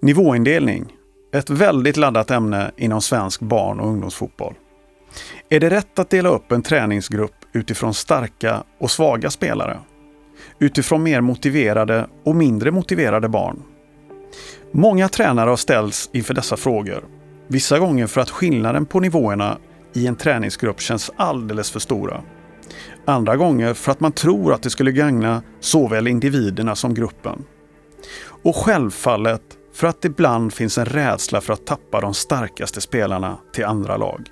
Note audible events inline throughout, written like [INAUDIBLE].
Nivåindelning. Ett väldigt laddat ämne inom svensk barn och ungdomsfotboll. Är det rätt att dela upp en träningsgrupp utifrån starka och svaga spelare? Utifrån mer motiverade och mindre motiverade barn? Många tränare har ställts inför dessa frågor. Vissa gånger för att skillnaden på nivåerna i en träningsgrupp känns alldeles för stora. Andra gånger för att man tror att det skulle gagna såväl individerna som gruppen. Och självfallet för att det ibland finns en rädsla för att tappa de starkaste spelarna till andra lag.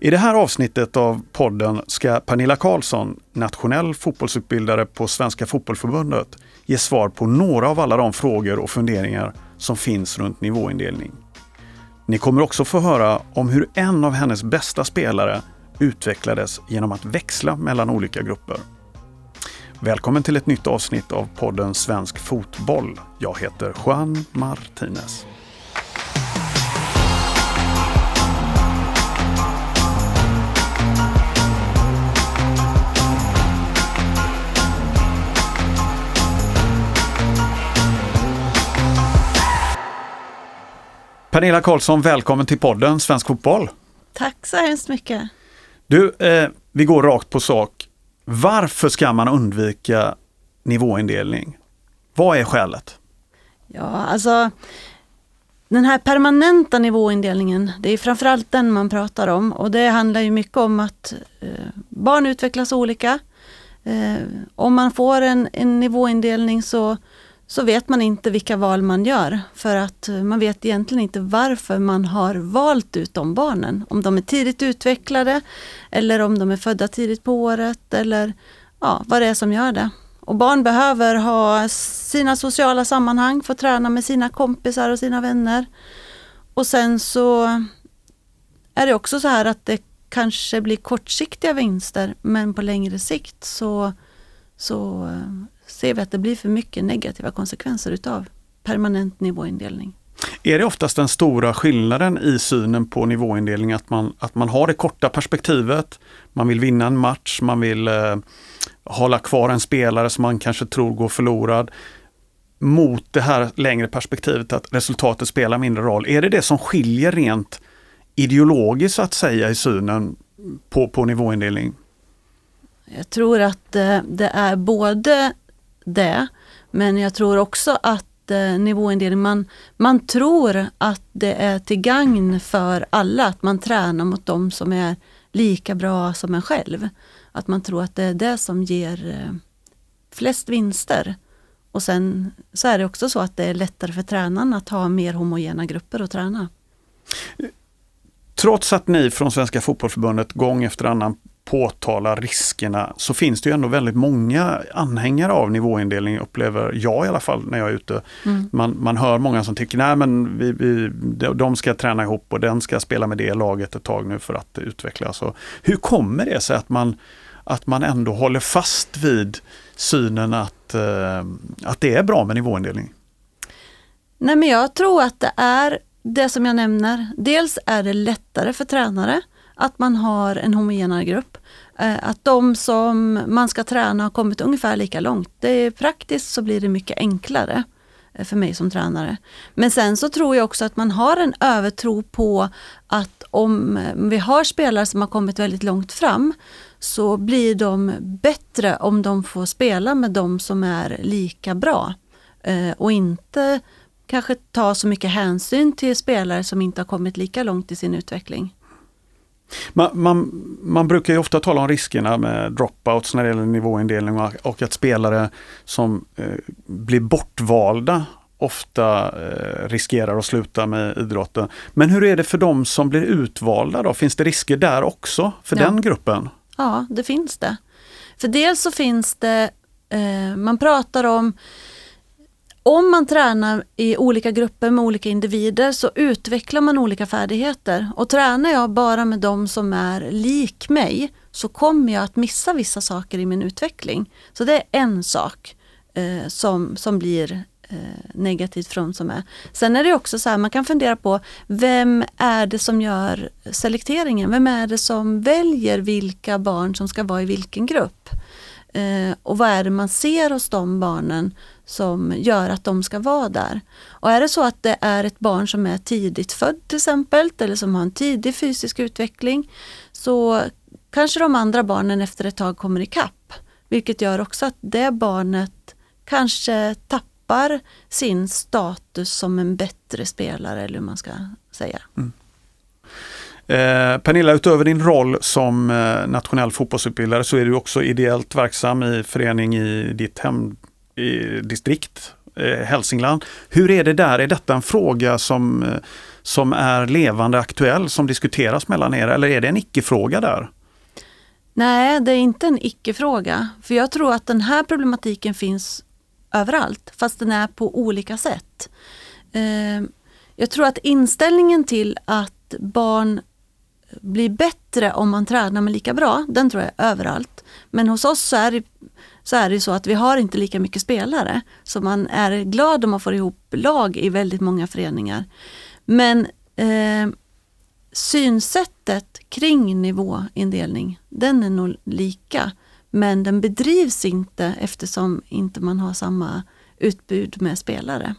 I det här avsnittet av podden ska Pernilla Karlsson, nationell fotbollsutbildare på Svenska Fotbollförbundet, ge svar på några av alla de frågor och funderingar som finns runt nivåindelning. Ni kommer också få höra om hur en av hennes bästa spelare utvecklades genom att växla mellan olika grupper. Välkommen till ett nytt avsnitt av podden Svensk Fotboll. Jag heter Juan Martinez. Pernilla Karlsson, välkommen till podden Svensk Fotboll. Tack så hemskt mycket. Du, eh, vi går rakt på sak. Varför ska man undvika nivåindelning? Vad är skälet? Ja, alltså den här permanenta nivåindelningen, det är framförallt den man pratar om och det handlar ju mycket om att eh, barn utvecklas olika. Eh, om man får en, en nivåindelning så så vet man inte vilka val man gör för att eh, man vet egentligen inte varför man har valt ut de barnen. Om de är tidigt utvecklade eller om de är födda tidigt på året eller ja, vad det är som gör det. Och barn behöver ha sina sociala sammanhang, få träna med sina kompisar och sina vänner. Och sen så är det också så här att det kanske blir kortsiktiga vinster men på längre sikt så, så eh, ser vi att det blir för mycket negativa konsekvenser utav permanent nivåindelning. Är det oftast den stora skillnaden i synen på nivåindelning att man, att man har det korta perspektivet, man vill vinna en match, man vill eh, hålla kvar en spelare som man kanske tror går förlorad mot det här längre perspektivet att resultatet spelar mindre roll. Är det det som skiljer rent ideologiskt att säga i synen på, på nivåindelning? Jag tror att eh, det är både det. Men jag tror också att eh, nivåindelning, man, man tror att det är till gagn för alla, att man tränar mot de som är lika bra som en själv. Att man tror att det är det som ger eh, flest vinster. Och sen så är det också så att det är lättare för tränaren att ha mer homogena grupper att träna. Trots att ni från Svenska Fotbollförbundet gång efter annan påtala riskerna så finns det ju ändå väldigt många anhängare av nivåindelning upplever jag i alla fall när jag är ute. Mm. Man, man hör många som tycker nej men vi, vi, de ska träna ihop och den ska spela med det laget ett tag nu för att utvecklas. Och hur kommer det sig att man, att man ändå håller fast vid synen att, eh, att det är bra med nivåindelning? Nej men jag tror att det är det som jag nämner. Dels är det lättare för tränare att man har en homogenare grupp. Eh, att de som man ska träna har kommit ungefär lika långt. Det är praktiskt så blir det mycket enklare eh, för mig som tränare. Men sen så tror jag också att man har en övertro på att om eh, vi har spelare som har kommit väldigt långt fram så blir de bättre om de får spela med de som är lika bra. Och inte kanske ta så mycket hänsyn till spelare som inte har kommit lika långt i sin utveckling. Man, man, man, brukar ju ofta tala om riskerna med dropouts när det gäller nivåindelning och, att spelare som eh, blir bortvalda ofta eh, riskerar att sluta med idrotten. Men hur är det för de som blir utvalda då? Finns det risker där också för ja. den gruppen? Ja, det finns det. För dels så finns det, eh, man pratar om om man tränar i olika grupper med olika individer så utvecklar man olika färdigheter. Och tränar jag bara med de som är lik mig så kommer jag att missa vissa saker i min utveckling. Så det är en sak eh, som, som blir eh, negativt för de som är. Sen är det också så här, man kan fundera på vem är det som gör selekteringen? Vem är det som väljer vilka barn som ska vara i vilken grupp? Eh, och vad är det man ser hos de barnen som gör att de ska vara där. Och är det så att det är ett barn som är tidigt född till exempel eller som har en tidig fysisk utveckling så kanske de andra barnen efter ett tag kommer ikapp. Vilket gör också att det barnet kanske tappar sin status som en bättre spelare eller hur man ska säga. Mm. Eh, Pernilla, utöver din roll som eh, nationell fotbollsutbildare så är du också ideellt verksam i förening i ditt hem, eh, Hälsingland. Hur är det där? Är detta en fråga som, eh, som är levande aktuell, som diskuteras mellan er eller är det en icke-fråga där? Nej, det är inte en icke-fråga. För jag tror att den här problematiken finns överallt, fast den är på olika sätt. Eh, jag tror att inställningen till att barn blir bättre om man tränar med lika bra, den tror jag är överallt. Men hos oss så är det så, är det så att vi har inte lika mycket spelare. Så man är glad om man får ihop lag i väldigt många föreningar. Men eh, synsättet kring nivåindelning, den är nog lika. Men den bedrivs inte eftersom inte man har samma utbud med spelare.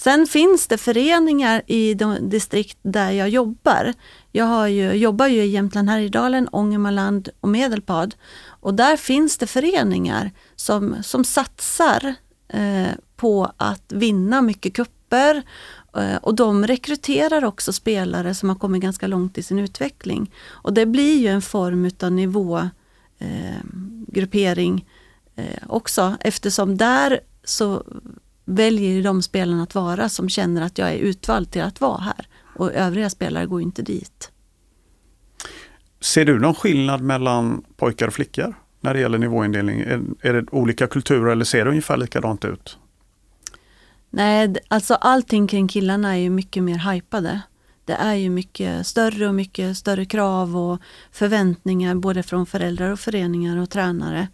Sen finns det föreningar i de distrikt där jag jobbar. Jag har ju, jobbar ju i Jämtland, Härjedalen, Ångermanland och Medelpad. Och där finns det föreningar som, som satsar eh, på att vinna mycket kupper eh, och de rekryterar också spelare som har kommit ganska långt i sin utveckling. Och det blir ju en form av nivågruppering eh, eh, också eftersom där så väljer de spelarna att vara som känner att jag är utvald till att vara här. Och övriga spelare går inte dit. Ser du någon skillnad mellan pojkar och flickor när det gäller nivåindelning? Är, är det olika kulturer eller ser det ungefär likadant ut? Nej, alltså allting kring killarna är ju mycket mer hypade. Det är ju mycket större och mycket större krav och förväntningar både från föräldrar och föreningar och tränare.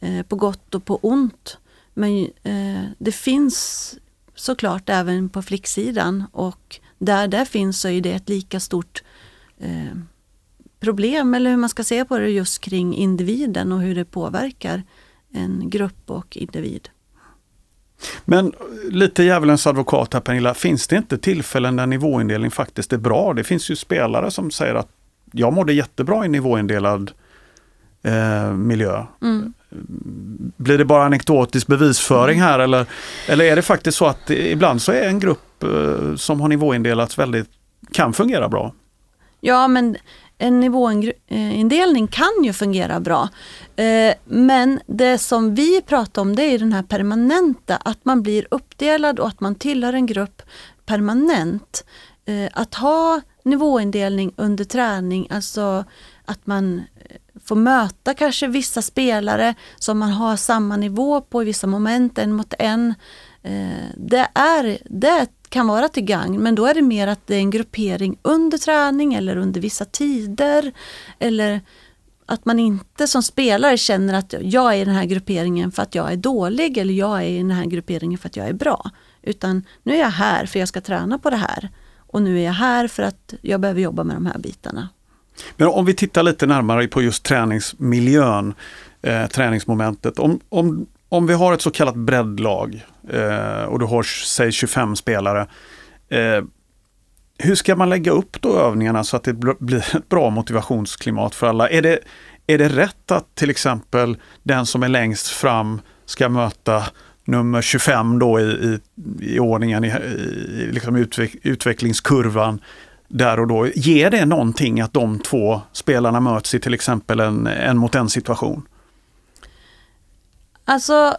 Eh, på gott och på ont. Men eh, det finns såklart även på flicksidan och där det finns så är det ett lika stort eh, problem eller hur man ska se på det just kring individen och hur det påverkar en grupp och individ. Men lite djävulens advokat här Pernilla, finns det inte tillfällen där nivåindelning faktiskt är bra? Det finns ju spelare som säger att jag mådde jättebra i nivåindelad eh, miljö. Mm. Blir det bara anekdotisk bevisföring här eller, eller är det faktiskt så att ibland så är en grupp eh, som har nivåindelats väldigt, kan fungera bra? Ja men en nivåindelning kan ju fungera bra. Eh, men det som vi pratar om det är den här permanenta, att man blir uppdelad och att man tillhör en grupp permanent. Eh, att ha nivåindelning under träning, alltså att man få möta kanske vissa spelare som man har samma nivå på i vissa moment, en mot en. Eh, det, är, det kan vara till gagn men då är det mer att det är en gruppering under träning eller under vissa tider. Eller att man inte som spelare känner att jag är i den här grupperingen för att jag är dålig eller jag är i den här grupperingen för att jag är bra. Utan nu är jag här för jag ska träna på det här. Och nu är jag här för att jag behöver jobba med de här bitarna. Men om vi tittar lite närmare på just träningsmiljön, eh, träningsmomentet. Om, om, om vi har ett så kallat breddlag eh, och du har säg 25 spelare. Eh, hur ska man lägga upp då övningarna så att det blir [LAUGHS] ett bra motivationsklimat för alla? Är det, är det rätt att till exempel den som är längst fram ska möta nummer 25 då i, i, i ordningen, i, i liksom utveck, utvecklingskurvan där och då. Ger det någonting att de två spelarna möts i till exempel en, en mot en situation? Alltså,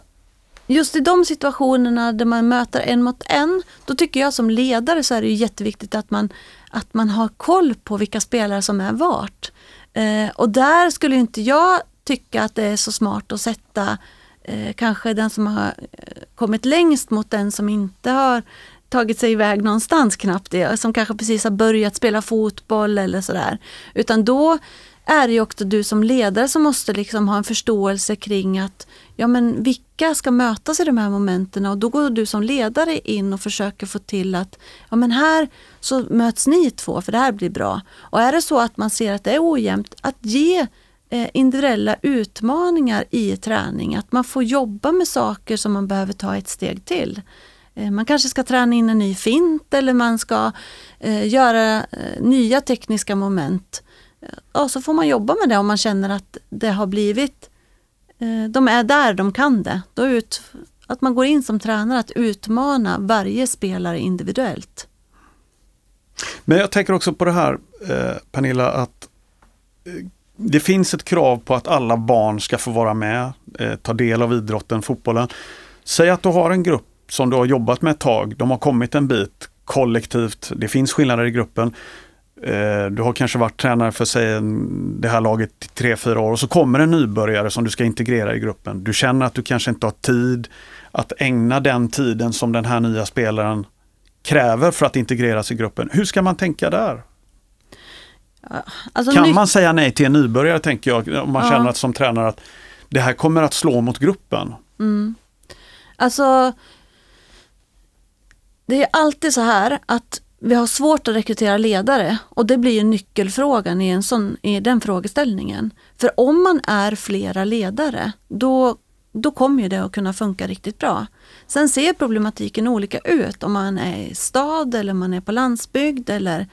just i de situationerna där man möter en mot en, då tycker jag som ledare så är det jätteviktigt att man, att man har koll på vilka spelare som är vart. Eh, och där skulle inte jag tycka att det är så smart att sätta eh, kanske den som har eh, kommit längst mot den som inte har tagit sig iväg någonstans knappt, det, som kanske precis har börjat spela fotboll eller sådär. Utan då är det ju också du som ledare som måste liksom ha en förståelse kring att ja men vilka ska mötas i de här momenten och då går du som ledare in och försöker få till att ja men här så möts ni två för det här blir bra. Och är det så att man ser att det är ojämnt, att ge eh, individuella utmaningar i träning. Att man får jobba med saker som man behöver ta ett steg till. Eh, man kanske ska träna in en ny fint eller man ska eh, göra eh, nya tekniska moment. Och så får man jobba med det om man känner att det har blivit, eh, de är där de kan det. Då ut, att man går in som tränare att utmana varje spelare individuellt. Men jag tänker också på det här eh, Pernilla att eh, det finns ett krav på att alla barn ska få vara med, eh, ta del av idrotten, fotbollen. Säg att du har en grupp som du har jobbat med ett tag, de har kommit en bit kollektivt, det finns skillnader i gruppen. Eh, du har kanske varit tränare för sig det här laget i tre, fyra år och så kommer en nybörjare som du ska integrera i gruppen. Du känner att du kanske inte har tid att ägna den tiden som den här nya spelaren kräver för att integreras i gruppen. Hur ska man tänka där? Alltså, kan man säga nej till en nybörjare tänker jag, om man ja. känner att som tränare att det här kommer att slå mot gruppen? Mm. Alltså, det är alltid så här att vi har svårt att rekrytera ledare och det blir ju nyckelfrågan i, en sån, i den frågeställningen. För om man är flera ledare, då, då kommer det att kunna funka riktigt bra. Sen ser problematiken olika ut om man är i stad eller man är på landsbygd eller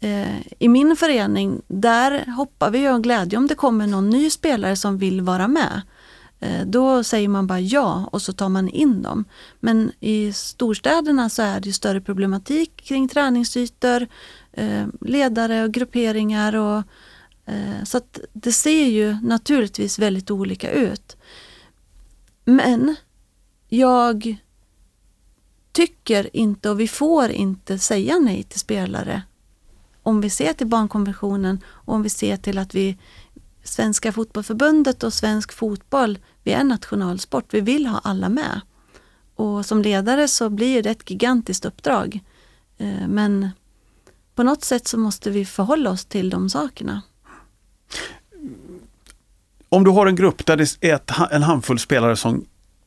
eh, i min förening, där hoppar vi av glädje om det kommer någon ny spelare som vill vara med. Eh, då säger man bara ja och så tar man in dem. Men i storstäderna så är det större problematik kring träningsytor, eh, ledare och grupperingar. Och, eh, så att det ser ju naturligtvis väldigt olika ut. Men jag tycker inte och vi får inte säga nej till spelare om vi ser till barnkonventionen och om vi ser till att vi Svenska fotbollförbundet och svensk fotboll, vi är nationalsport, vi vill ha alla med. Och som ledare så blir det ett gigantiskt uppdrag. Eh, men på något sätt så måste vi förhålla oss till de sakerna. Om du har en grupp där det är en handfull spelare som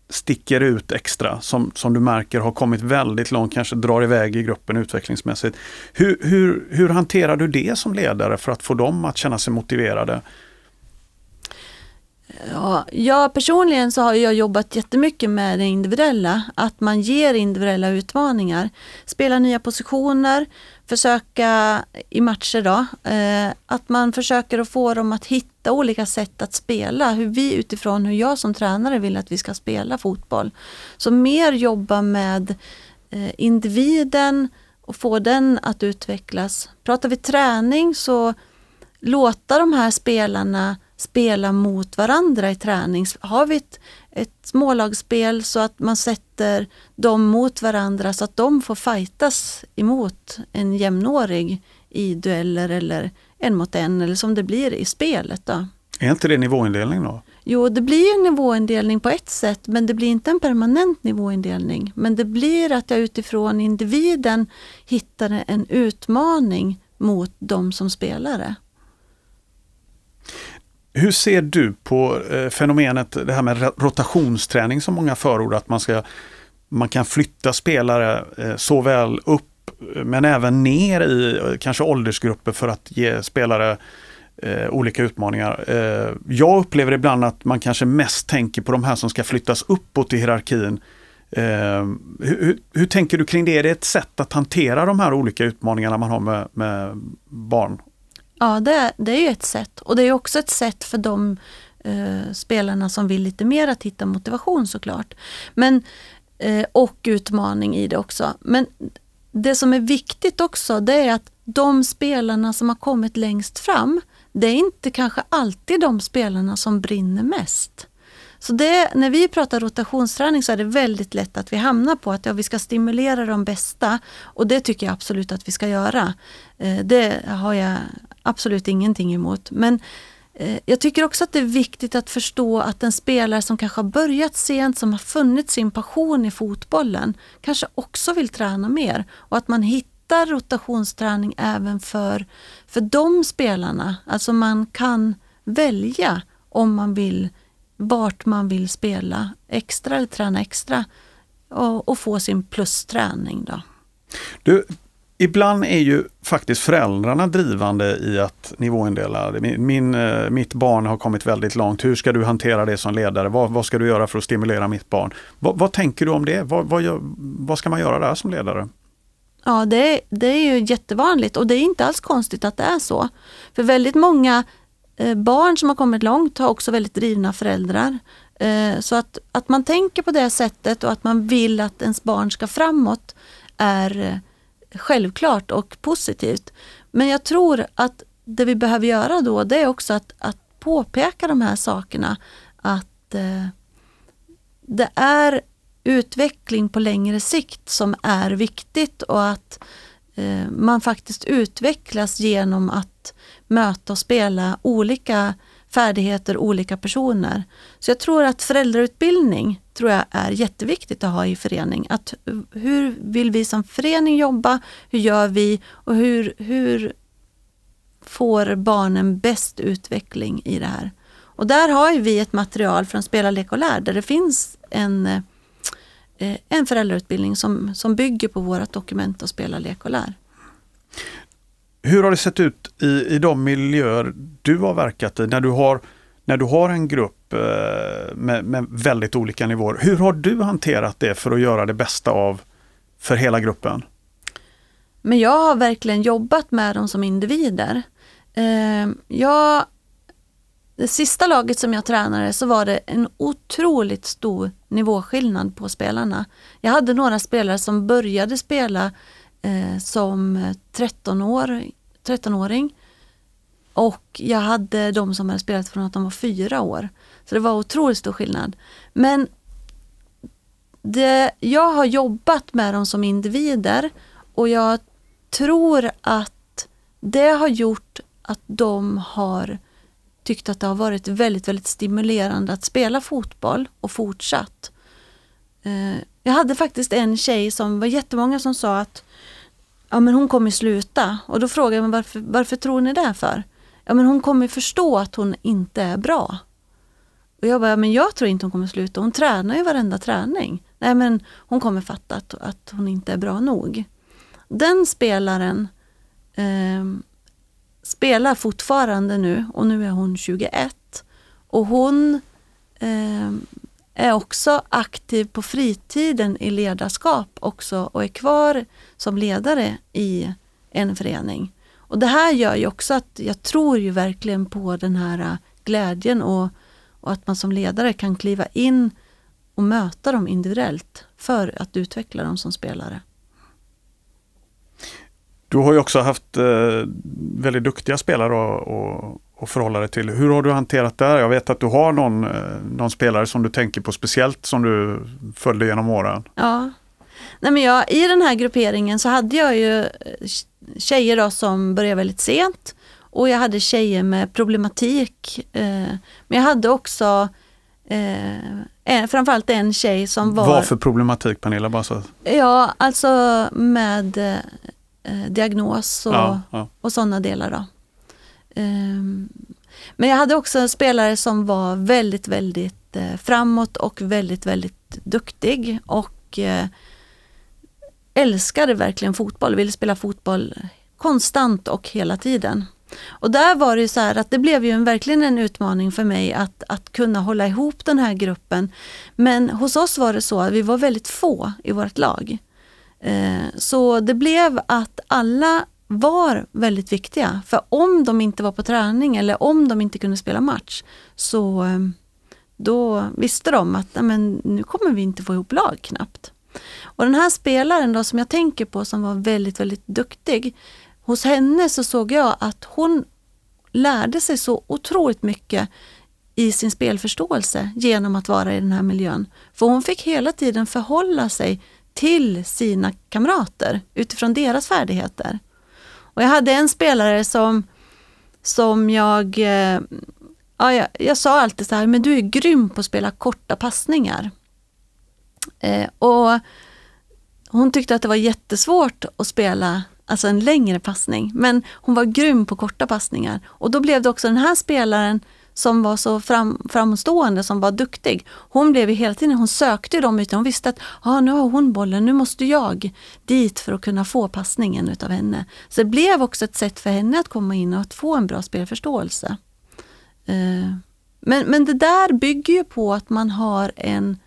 sticker ut extra, som, som du märker har kommit väldigt långt, kanske drar iväg i gruppen utvecklingsmässigt. Hur, hur, hur hanterar du det som ledare för att få dem att känna sig motiverade? Ja, jag personligen så har jag jobbat jättemycket med det individuella, att man ger individuella utmaningar. Spela nya positioner, försöka i matcher då, eh, att man försöker att få dem att hitta olika sätt att spela, hur vi utifrån hur jag som tränare vill att vi ska spela fotboll. Så mer jobba med eh, individen och få den att utvecklas. Pratar vi träning så låta de här spelarna spela mot varandra i träning. Har vi ett, ett smålagsspel så att man sätter dem mot varandra så att de får fightas emot en jämnårig i dueller eller en mot en eller som det blir i spelet. Då. Är inte det nivåindelning då? Jo, det blir en nivåindelning på ett sätt men det blir inte en permanent nivåindelning. Men det blir att jag utifrån individen hittar en utmaning mot de som spelare. Hur ser du på eh, fenomenet, det här med rotationsträning som många förordar, att man, ska, man kan flytta spelare eh, såväl upp eh, men även ner i eh, kanske åldersgrupper för att ge spelare eh, olika utmaningar. Eh, jag upplever ibland att man kanske mest tänker på de här som ska flyttas uppåt i hierarkin. Eh, hur, hur, tänker du kring det? Är det ett sätt att hantera de här olika utmaningarna man har med, med barn Ja, det, det är ju ett sätt. Och det är också ett sätt för de eh, spelarna som vill lite mer att hitta motivation såklart. Men, eh, och utmaning i det också. Men det som är viktigt också det är att de spelarna som har kommit längst fram, det är inte kanske alltid de spelarna som brinner mest. Så det, när vi pratar rotationsträning så är det väldigt lätt att vi hamnar på att ja, vi ska stimulera de bästa och det tycker jag absolut att vi ska göra. Eh, det har jag absolut ingenting emot. Men eh, jag tycker också att det är viktigt att förstå att en spelare som kanske har börjat sent, som har funnit sin passion i fotbollen, kanske också vill träna mer och att man hittar rotationsträning även för, för de spelarna. Alltså man kan välja om man vill vart man vill spela extra eller träna extra och, och få sin plusträning. Då. Du, Ibland är ju faktiskt föräldrarna drivande i att nivåindela. Min, min, eh, mitt barn har kommit väldigt långt. Hur ska du hantera det som ledare? Vad, vad ska du göra för att stimulera mitt barn? Vad, vad tänker du om det? Vad, vad, vad ska man göra där som ledare? Ja, det, det är ju jättevanligt och det är inte alls konstigt att det är så. För väldigt många eh, barn som har kommit långt har också väldigt drivna föräldrar. Eh, så att, att man tänker på det sättet och att man vill att ens barn ska framåt är självklart och positivt. Men jag tror att det vi behöver göra då det är också att, att påpeka de här sakerna. Att eh, det är utveckling på längre sikt som är viktigt och att eh, man faktiskt utvecklas genom att möta och spela olika färdigheter, olika personer. Så jag tror att föräldrautbildning tror jag är jätteviktigt att ha i förening. Att hur vill vi som förening jobba? Hur gör vi? Och hur, hur får barnen bäst utveckling i det här? Och där har vi ett material från Spela, lek och lär där det finns en, eh, en föräldrautbildning som, som bygger på vårt dokument och Spela, lek och lär. Hur har det sett ut i, i de miljöer du har verkat i när du har, när du har en grupp eh, med, med väldigt olika nivåer? Hur har du hanterat det för att göra det bästa av för hela gruppen? Men jag har verkligen jobbat med dem som individer. Eh, jag, det sista laget som jag tränade så var det en otroligt stor nivåskillnad på spelarna. Jag hade några spelare som började spela eh, som 13 år, 13-åring. Och jag hade de som hade spelat från att de var fyra år. Så det var otroligt stor skillnad. Men det, jag har jobbat med dem som individer och jag tror att det har gjort att de har tyckt att det har varit väldigt, väldigt stimulerande att spela fotboll och fortsatt. Eh, jag hade faktiskt en tjej som var jättemånga som sa att ja men hon kommer sluta. Och då frågar jag, men varför, varför tror ni det för? Ja men hon kommer förstå att hon inte är bra. Och jag bara, men jag tror inte hon kommer sluta. Hon tränar ju varenda träning. Nej men hon kommer fatta att, att hon inte är bra nog. Den spelaren eh, spelar fortfarande nu och nu är hon 21. Och hon eh, är också aktiv på fritiden i ledarskap också och är kvar som ledare i en förening. Och det här gör ju också att jag tror ju verkligen på den här glädjen och, och att man som ledare kan kliva in och möta dem individuellt för att utveckla dem som spelare. Du har ju också haft eh, väldigt duktiga spelare och, och, och förhålla dig till. Hur har du hanterat det? Jag vet att du har någon, eh, någon spelare som du tänker på speciellt som du följde genom åren. Ja. Nej, men jag, I den här grupperingen så hade jag ju eh, tjejer då som började väldigt sent och jag hade tjejer med problematik. Eh, men jag hade också eh, framförallt en tjej som var... Vad för problematik Pernilla? Bara så. Ja, alltså med eh, diagnos och, ja, ja. och sådana delar. Då. Ehm, men jag hade också en spelare som var väldigt, väldigt eh, framåt och väldigt, väldigt duktig och eh, älskade verkligen fotboll, ville spela fotboll konstant och hela tiden. Och där var det så här att det blev ju en, verkligen en utmaning för mig att, att kunna hålla ihop den här gruppen. Men hos oss var det så att vi var väldigt få i vårt lag. Eh, så det blev att alla var väldigt viktiga. För om de inte var på träning eller om de inte kunde spela match så eh, då visste de att men, nu kommer vi inte få ihop lag knappt. Och den här spelaren då som jag tänker på som var väldigt, väldigt duktig. Hos henne så såg jag att hon lärde sig så otroligt mycket i sin spelförståelse genom att vara i den här miljön. För hon fick hela tiden förhålla sig till sina kamrater utifrån deras färdigheter. Och jag hade en spelare som, som jag, eh, ja, jag, jag sa alltid så här, men du är grym på att spela korta passningar. Eh, och hon tyckte att det var jättesvårt att spela alltså en längre passning, men hon var grym på korta passningar. Och då blev det också den här spelaren som var så fram, framstående, som var duktig. Hon blev ju hela tiden, hon sökte ju de ytorna. Hon visste att ah, nu har hon bollen, nu måste jag dit för att kunna få passningen utav henne. Så det blev också ett sätt för henne att komma in och att få en bra spelförståelse. Eh, men, men det där bygger ju på att man har en,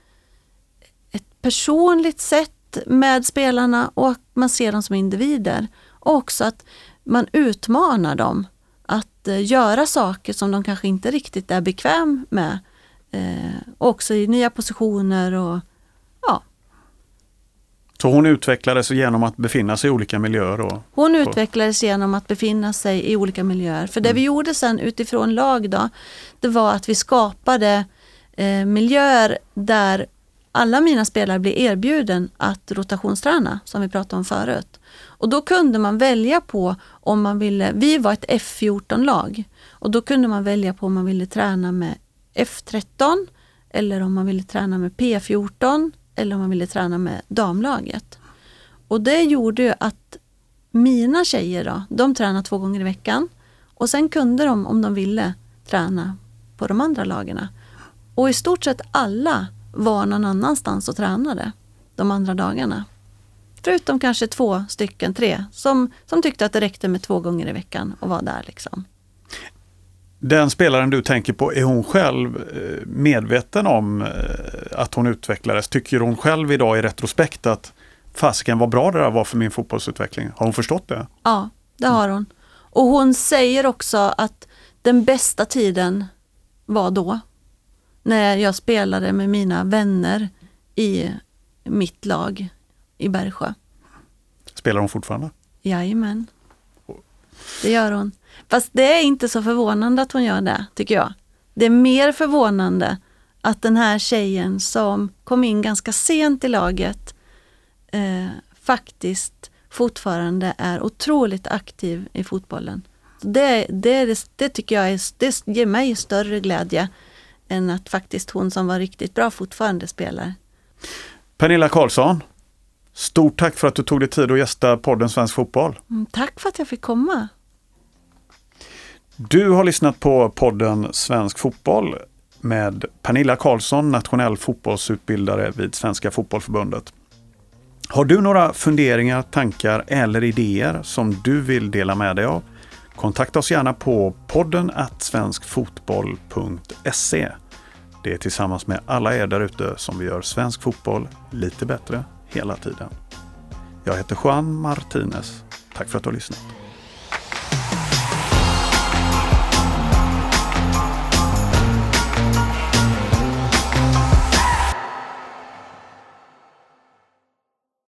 ett personligt sätt med spelarna och att man ser dem som individer. Och också att man utmanar dem att eh, göra saker som de kanske inte riktigt är bekväm med. Eh, också i nya positioner och ja. Så hon utvecklades genom att befinna sig i olika miljöer? Och, hon utvecklades genom att befinna sig i olika miljöer. För det mm. vi gjorde sen utifrån lag då, det var att vi skapade eh, miljöer där alla mina spelare blev erbjuden att rotationsträna, som vi pratade om förut. Och då kunde man välja på om man ville, vi var ett F14-lag, och då kunde man välja på om man ville träna med F13 eller om man ville träna med P14 eller om man ville träna med damlaget. Och det gjorde ju att mina tjejer då, de tränade två gånger i veckan och sen kunde de, om de ville, träna på de andra lagarna. Och i stort sett alla var någon annanstans och tränade de andra dagarna. Förutom kanske två stycken, tre, som, som tyckte att det räckte med två gånger i veckan och var där. Liksom. Den spelaren du tänker på, är hon själv eh, medveten om eh, att hon utvecklades? Tycker hon själv idag i retrospekt att fasiken vad bra det där var för min fotbollsutveckling? Har hon förstått det? Ja, det har hon. Och hon säger också att den bästa tiden var då. När jag spelade med mina vänner i mitt lag i Bergsjö. Spelar hon fortfarande? Jajamän. Det gör hon. Fast det är inte så förvånande att hon gör det, tycker jag. Det är mer förvånande att den här tjejen som kom in ganska sent i laget eh, faktiskt fortfarande är otroligt aktiv i fotbollen. Det, det, det tycker jag är, det ger mig större glädje än att faktiskt hon som var riktigt bra fortfarande spelar. Pernilla Karlsson, stort tack för att du tog dig tid att gästa podden Svensk Fotboll. Mm, tack för att jag fick komma. Du har lyssnat på podden Svensk Fotboll med Pernilla Karlsson, nationell fotbollsutbildare vid Svenska Fotbollförbundet. Har du några funderingar, tankar eller idéer som du vill dela med dig av? Kontakta oss gärna på podden svenskfotboll.se. Det är tillsammans med alla er där ute som vi gör svensk fotboll lite bättre hela tiden. Jag heter Juan Martinez. Tack för att du har lyssnat.